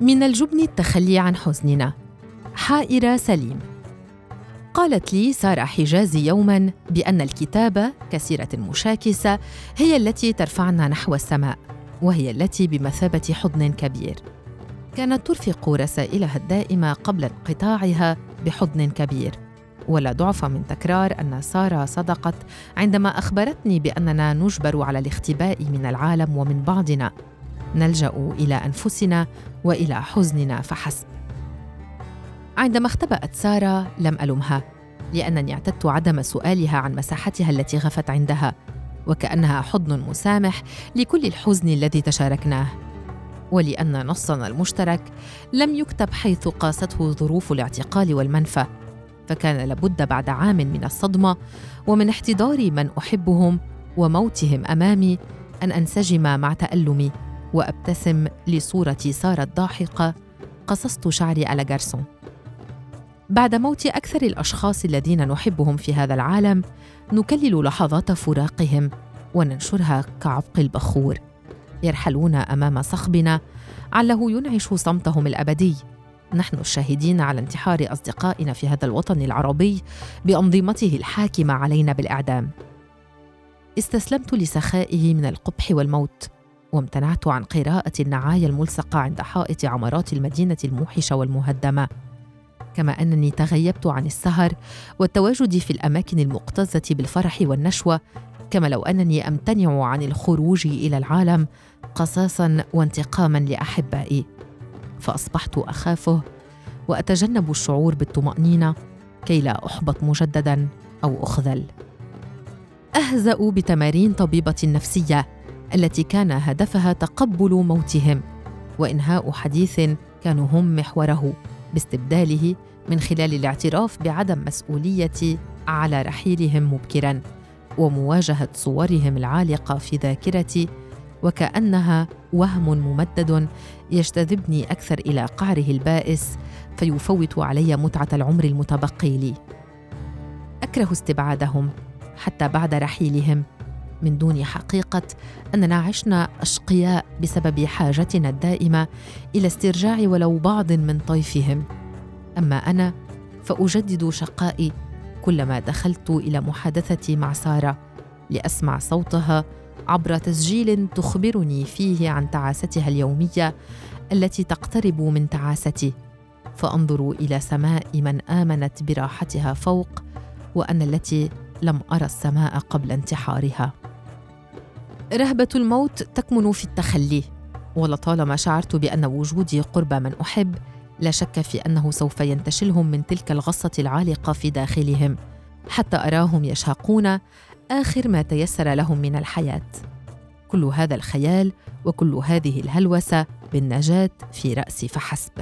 من الجبن التخلي عن حزننا. حائرة سليم. قالت لي سارة حجازي يوما بأن الكتابة كسيرة مشاكسة هي التي ترفعنا نحو السماء وهي التي بمثابة حضن كبير. كانت ترفق رسائلها الدائمة قبل انقطاعها بحضن كبير. ولا ضعف من تكرار أن سارة صدقت عندما أخبرتني بأننا نجبر على الاختباء من العالم ومن بعضنا. نلجأ إلى أنفسنا وإلى حزننا فحسب. عندما اختبأت سارة لم ألمها لأنني اعتدت عدم سؤالها عن مساحتها التي غفت عندها وكأنها حضن مسامح لكل الحزن الذي تشاركناه. ولأن نصنا المشترك لم يكتب حيث قاسته ظروف الاعتقال والمنفى فكان لابد بعد عام من الصدمة ومن احتضار من أحبهم وموتهم أمامي أن أنسجم مع تألمي. وأبتسم لصورة سارة الضاحكة قصصت شعري على جارسون. بعد موت أكثر الأشخاص الذين نحبهم في هذا العالم نكلل لحظات فراقهم وننشرها كعبق البخور. يرحلون أمام صخبنا عله ينعش صمتهم الأبدي. نحن الشاهدين على انتحار أصدقائنا في هذا الوطن العربي بأنظمته الحاكمة علينا بالإعدام. استسلمت لسخائه من القبح والموت. وامتنعت عن قراءة النعايا الملصقة عند حائط عمارات المدينة الموحشة والمهدمة. كما أنني تغيبت عن السهر والتواجد في الأماكن المكتظه بالفرح والنشوة كما لو أنني أمتنع عن الخروج إلى العالم قصاصا وانتقاما لأحبائي. فأصبحت أخافه وأتجنب الشعور بالطمأنينة كي لا أحبط مجددا أو أخذل. أهزأ بتمارين طبيبة النفسيه التي كان هدفها تقبل موتهم وإنهاء حديث كانوا هم محوره باستبداله من خلال الاعتراف بعدم مسؤوليتي على رحيلهم مبكرا ومواجهة صورهم العالقة في ذاكرتي وكأنها وهم ممدد يجتذبني أكثر إلى قعره البائس فيفوت علي متعة العمر المتبقي لي. أكره استبعادهم حتى بعد رحيلهم من دون حقيقة أننا عشنا أشقياء بسبب حاجتنا الدائمة إلى استرجاع ولو بعض من طيفهم. أما أنا فأجدد شقائي كلما دخلت إلى محادثتي مع سارة لأسمع صوتها عبر تسجيل تخبرني فيه عن تعاستها اليومية التي تقترب من تعاستي. فأنظر إلى سماء من آمنت براحتها فوق وأنا التي لم أرى السماء قبل انتحارها. رهبة الموت تكمن في التخلي ولطالما شعرت بأن وجودي قرب من أحب لا شك في أنه سوف ينتشلهم من تلك الغصة العالقة في داخلهم حتى أراهم يشاقون آخر ما تيسر لهم من الحياة. كل هذا الخيال وكل هذه الهلوسة بالنجاة في رأسي فحسب.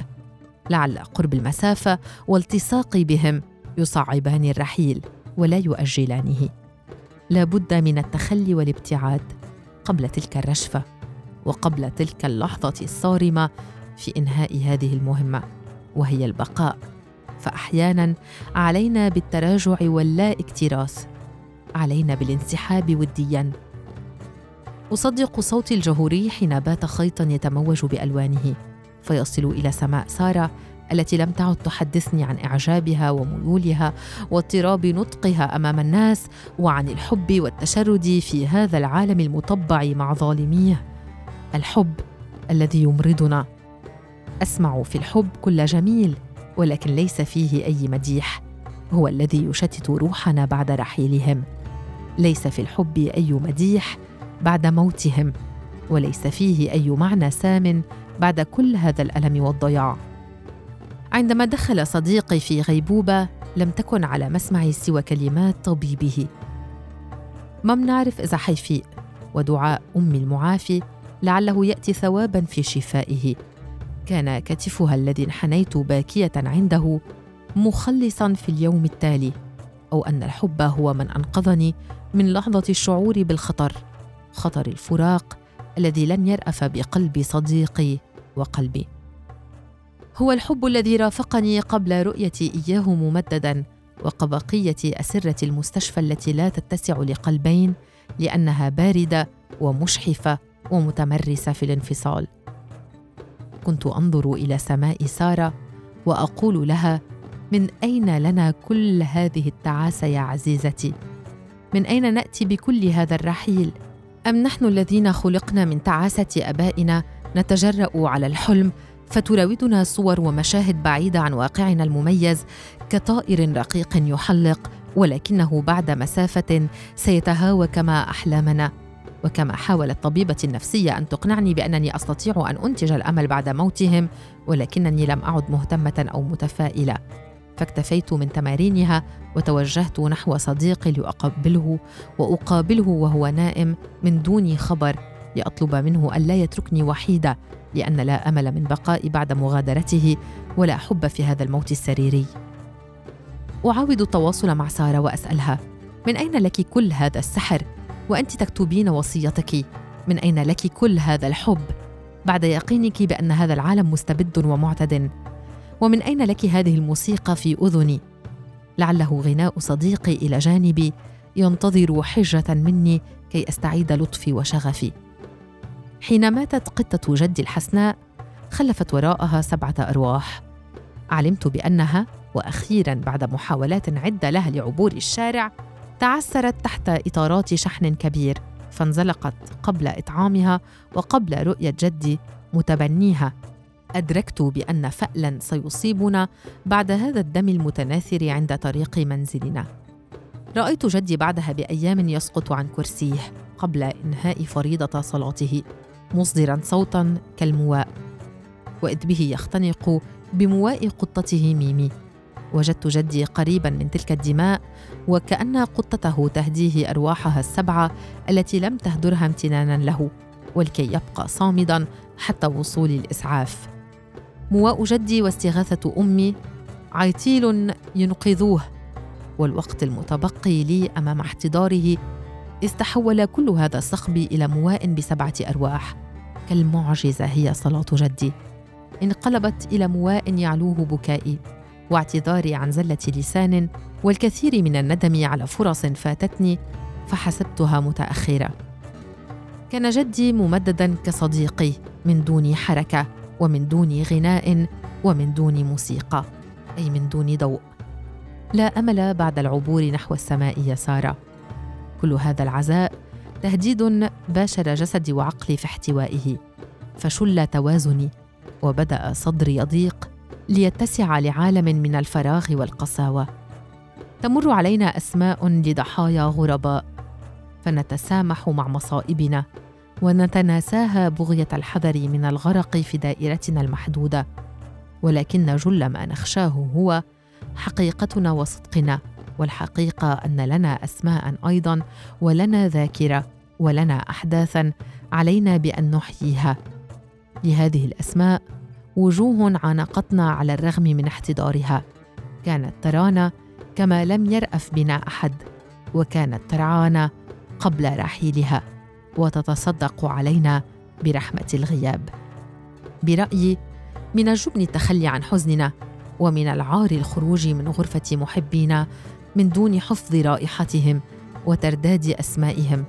لعل قرب المسافة والتصاقي بهم يصعبان الرحيل ولا يؤجلانه. لا بد من التخلي والابتعاد. قبل تلك الرشفة وقبل تلك اللحظة الصارمة في إنهاء هذه المهمة وهي البقاء. فاحيانا علينا بالتراجع واللا اكتراث علينا بالانسحاب وديا. أصدق صوت الجهوري حين بات خيطا يتموج بألوانه. فيصل إلى سماء سارة التي لم تعد تحدثني عن إعجابها وميولها واضطراب نطقها أمام الناس وعن الحب والتشرد في هذا العالم المطبع مع ظالميه. الحب الذي يمرضنا. أسمع في الحب كل جميل ولكن ليس فيه أي مديح. هو الذي يشتت روحنا بعد رحيلهم. ليس في الحب أي مديح بعد موتهم وليس فيه أي معنى سام بعد كل هذا الألم والضياع. عندما دخل صديقي في غيبوبة لم تكن على مسمعي سوى كلمات طبيبه. ما بنعرف إذا حيفيق ودعاء أمي المعافي لعله يأتي ثوابا في شفائه. كان كتفها الذي انحنيت باكية عنده مخلصا في اليوم التالي أو أن الحب هو من أنقذني من لحظة الشعور بالخطر خطر الفراق الذي لن يرأف بقلب صديقي وقلبي. هو الحب الذي رافقني قبل رؤيتي إياه ممددا وكبقيه أسرة المستشفى التي لا تتسع لقلبين لأنها باردة ومشحفة ومتمرسة في الانفصال. كنت أنظر إلى سماء سارة وأقول لها من أين لنا كل هذه التعاسة يا عزيزتي؟ من أين نأتي بكل هذا الرحيل؟ أم نحن الذين خلقنا من تعاسة آبائنا نتجرأ على الحلم فتراودنا صور ومشاهد بعيدة عن واقعنا المميز كطائر رقيق يحلق ولكنه بعد مسافة سيتهاوى كما أحلامنا. وكما حاولت طبيبتي النفسية أن تقنعني بأنني أستطيع أن أنتج الأمل بعد موتهم ولكنني لم أعد مهتمة أو متفائلة. فاكتفيت من تمارينها وتوجهت نحو صديقي لاقبله وأقابله وهو نائم من دون خبر. لأطلب منه الا يتركني وحيده لأن لا أمل من بقائي بعد مغادرته ولا حب في هذا الموت السريري. أعاود التواصل مع سارة وأسألها من أين لك كل هذا السحر؟ وأنت تكتبين وصيتك من أين لك كل هذا الحب؟ بعد يقينك بأن هذا العالم مستبد ومعتد ومن أين لك هذه الموسيقى في أذني؟ لعله غناء صديقي إلى جانبي ينتظر حجه مني كي أستعيد لطفي وشغفي. حين ماتت قطة جدي الحسناء خلفت وراءها سبعة أرواح. علمت بأنها وأخيرا بعد محاولات عدة لها لعبور الشارع تعثرت تحت إطارات شحن كبير فانزلقت قبل إطعامها وقبل رؤية جدي متبنيها. أدركت بأن فالا سيصيبنا بعد هذا الدم المتناثر عند طريق منزلنا. رأيت جدي بعدها بأيام يسقط عن كرسيه قبل إنهاء فريضة صلاته. مصدرا صوتا كالمواء. وإذ به يختنق بمواء قطته ميمي. وجدت جدي قريبا من تلك الدماء وكأن قطته تهديه أرواحها السبعة التي لم تهدرها امتنانا له ولكي يبقى صامدا حتى وصول الإسعاف. مواء جدي واستغاثة أمي عيتيل ينقذوه والوقت المتبقي لي أمام احتضاره استحول كل هذا الصخب إلى مواء بسبعة أرواح. كالمعجزة هي صلاة جدي. انقلبت إلى مواء يعلوه بكائي. واعتذاري عن زلة لسان والكثير من الندم على فرص فاتتني فحسبتها متأخرة. كان جدي ممددا كصديقي من دون حركة ومن دون غناء ومن دون موسيقى أي من دون ضوء. لا أمل بعد العبور نحو السماء يا ساره كل هذا العزاء تهديد باشر جسدي وعقلي في احتوائه فشل توازني وبدأ صدري يضيق ليتسع لعالم من الفراغ والقساوة. تمر علينا أسماء لضحايا غرباء فنتسامح مع مصائبنا ونتناساها بغية الحذر من الغرق في دائرتنا المحدودة. ولكن جل ما نخشاه هو حقيقتنا وصدقنا. والحقيقة أن لنا أسماء أيضا ولنا ذاكرة ولنا احداثا علينا بأن نحييها. لهذه الأسماء وجوه عانقتنا على الرغم من احتضارها. كانت ترانا كما لم يرأف بنا أحد وكانت ترعانا قبل رحيلها وتتصدق علينا برحمة الغياب. برأيي من الجبن التخلي عن حزننا ومن العار الخروج من غرفة محبينا من دون حفظ رائحتهم وترداد أسمائهم.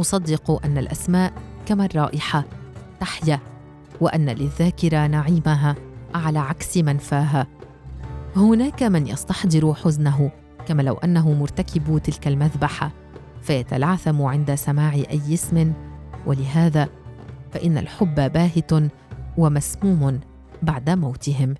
أصدق أن الأسماء كما الرائحة تحيا وأن للذاكرة نعيمها على عكس منفاها. هناك من يستحضر حزنه كما لو أنه مرتكب تلك المذبحة فيتلعثم عند سماع أي اسم. ولهذا فإن الحب باهت ومسموم بعد موتهم.